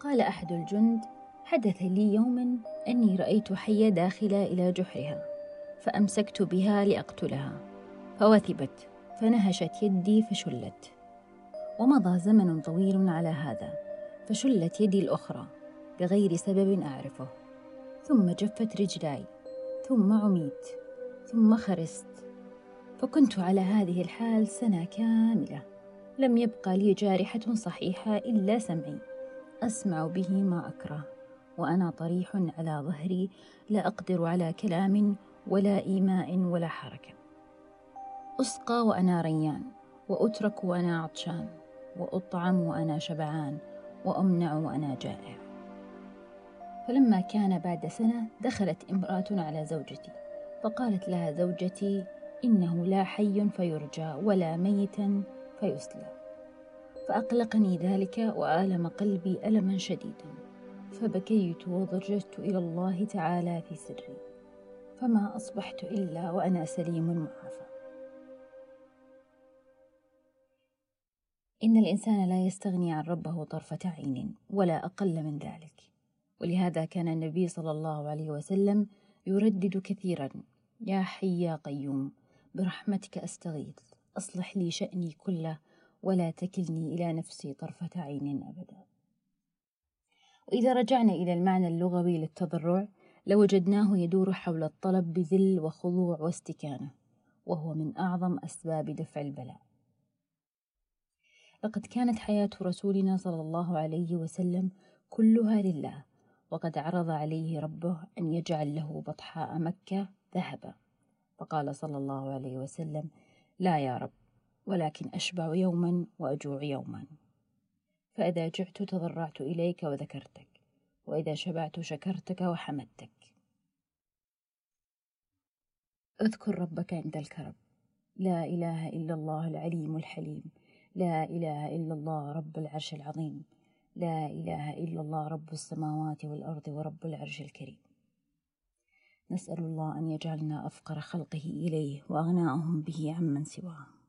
قال أحد الجند حدث لي يوما أني رأيت حية داخلة إلى جحرها فأمسكت بها لأقتلها فوثبت فنهشت يدي فشلت ومضى زمن طويل على هذا فشلت يدي الأخرى بغير سبب أعرفه ثم جفت رجلاي ثم عميت ثم خرست فكنت على هذه الحال سنة كاملة لم يبقى لي جارحة صحيحة إلا سمعي. أسمع به ما أكره وأنا طريح على ظهري لا أقدر على كلام ولا إيماء ولا حركة. أسقى وأنا ريان وأترك وأنا عطشان وأطعم وأنا شبعان وأمنع وأنا جائع. فلما كان بعد سنة دخلت امرأة على زوجتي فقالت لها زوجتي إنه لا حي فيرجى ولا ميت فيسلى. فأقلقني ذلك وآلم قلبي ألما شديدا فبكيت وضججت إلى الله تعالى في سري فما أصبحت إلا وأنا سليم معافى إن الإنسان لا يستغني عن ربه طرفة عين ولا أقل من ذلك ولهذا كان النبي صلى الله عليه وسلم يردد كثيرا يا حي يا قيوم برحمتك أستغيث أصلح لي شأني كله ولا تكلني إلى نفسي طرفة عين أبدا. وإذا رجعنا إلى المعنى اللغوي للتضرع لوجدناه يدور حول الطلب بذل وخضوع واستكانة وهو من أعظم أسباب دفع البلاء. لقد كانت حياة رسولنا صلى الله عليه وسلم كلها لله وقد عرض عليه ربه أن يجعل له بطحاء مكة ذهبا. فقال صلى الله عليه وسلم لا يا رب ولكن أشبع يوما وأجوع يوما. فإذا جعت تضرعت إليك وذكرتك وإذا شبعت شكرتك وحمدتك. اذكر ربك عند الكرب. لا إله إلا الله العليم الحليم. لا إله إلا الله رب العرش العظيم. لا إله إلا الله رب السماوات والأرض ورب العرش الكريم. نسأل الله أن يجعلنا أفقر خلقه إليه وأغناهم به عمن سواه.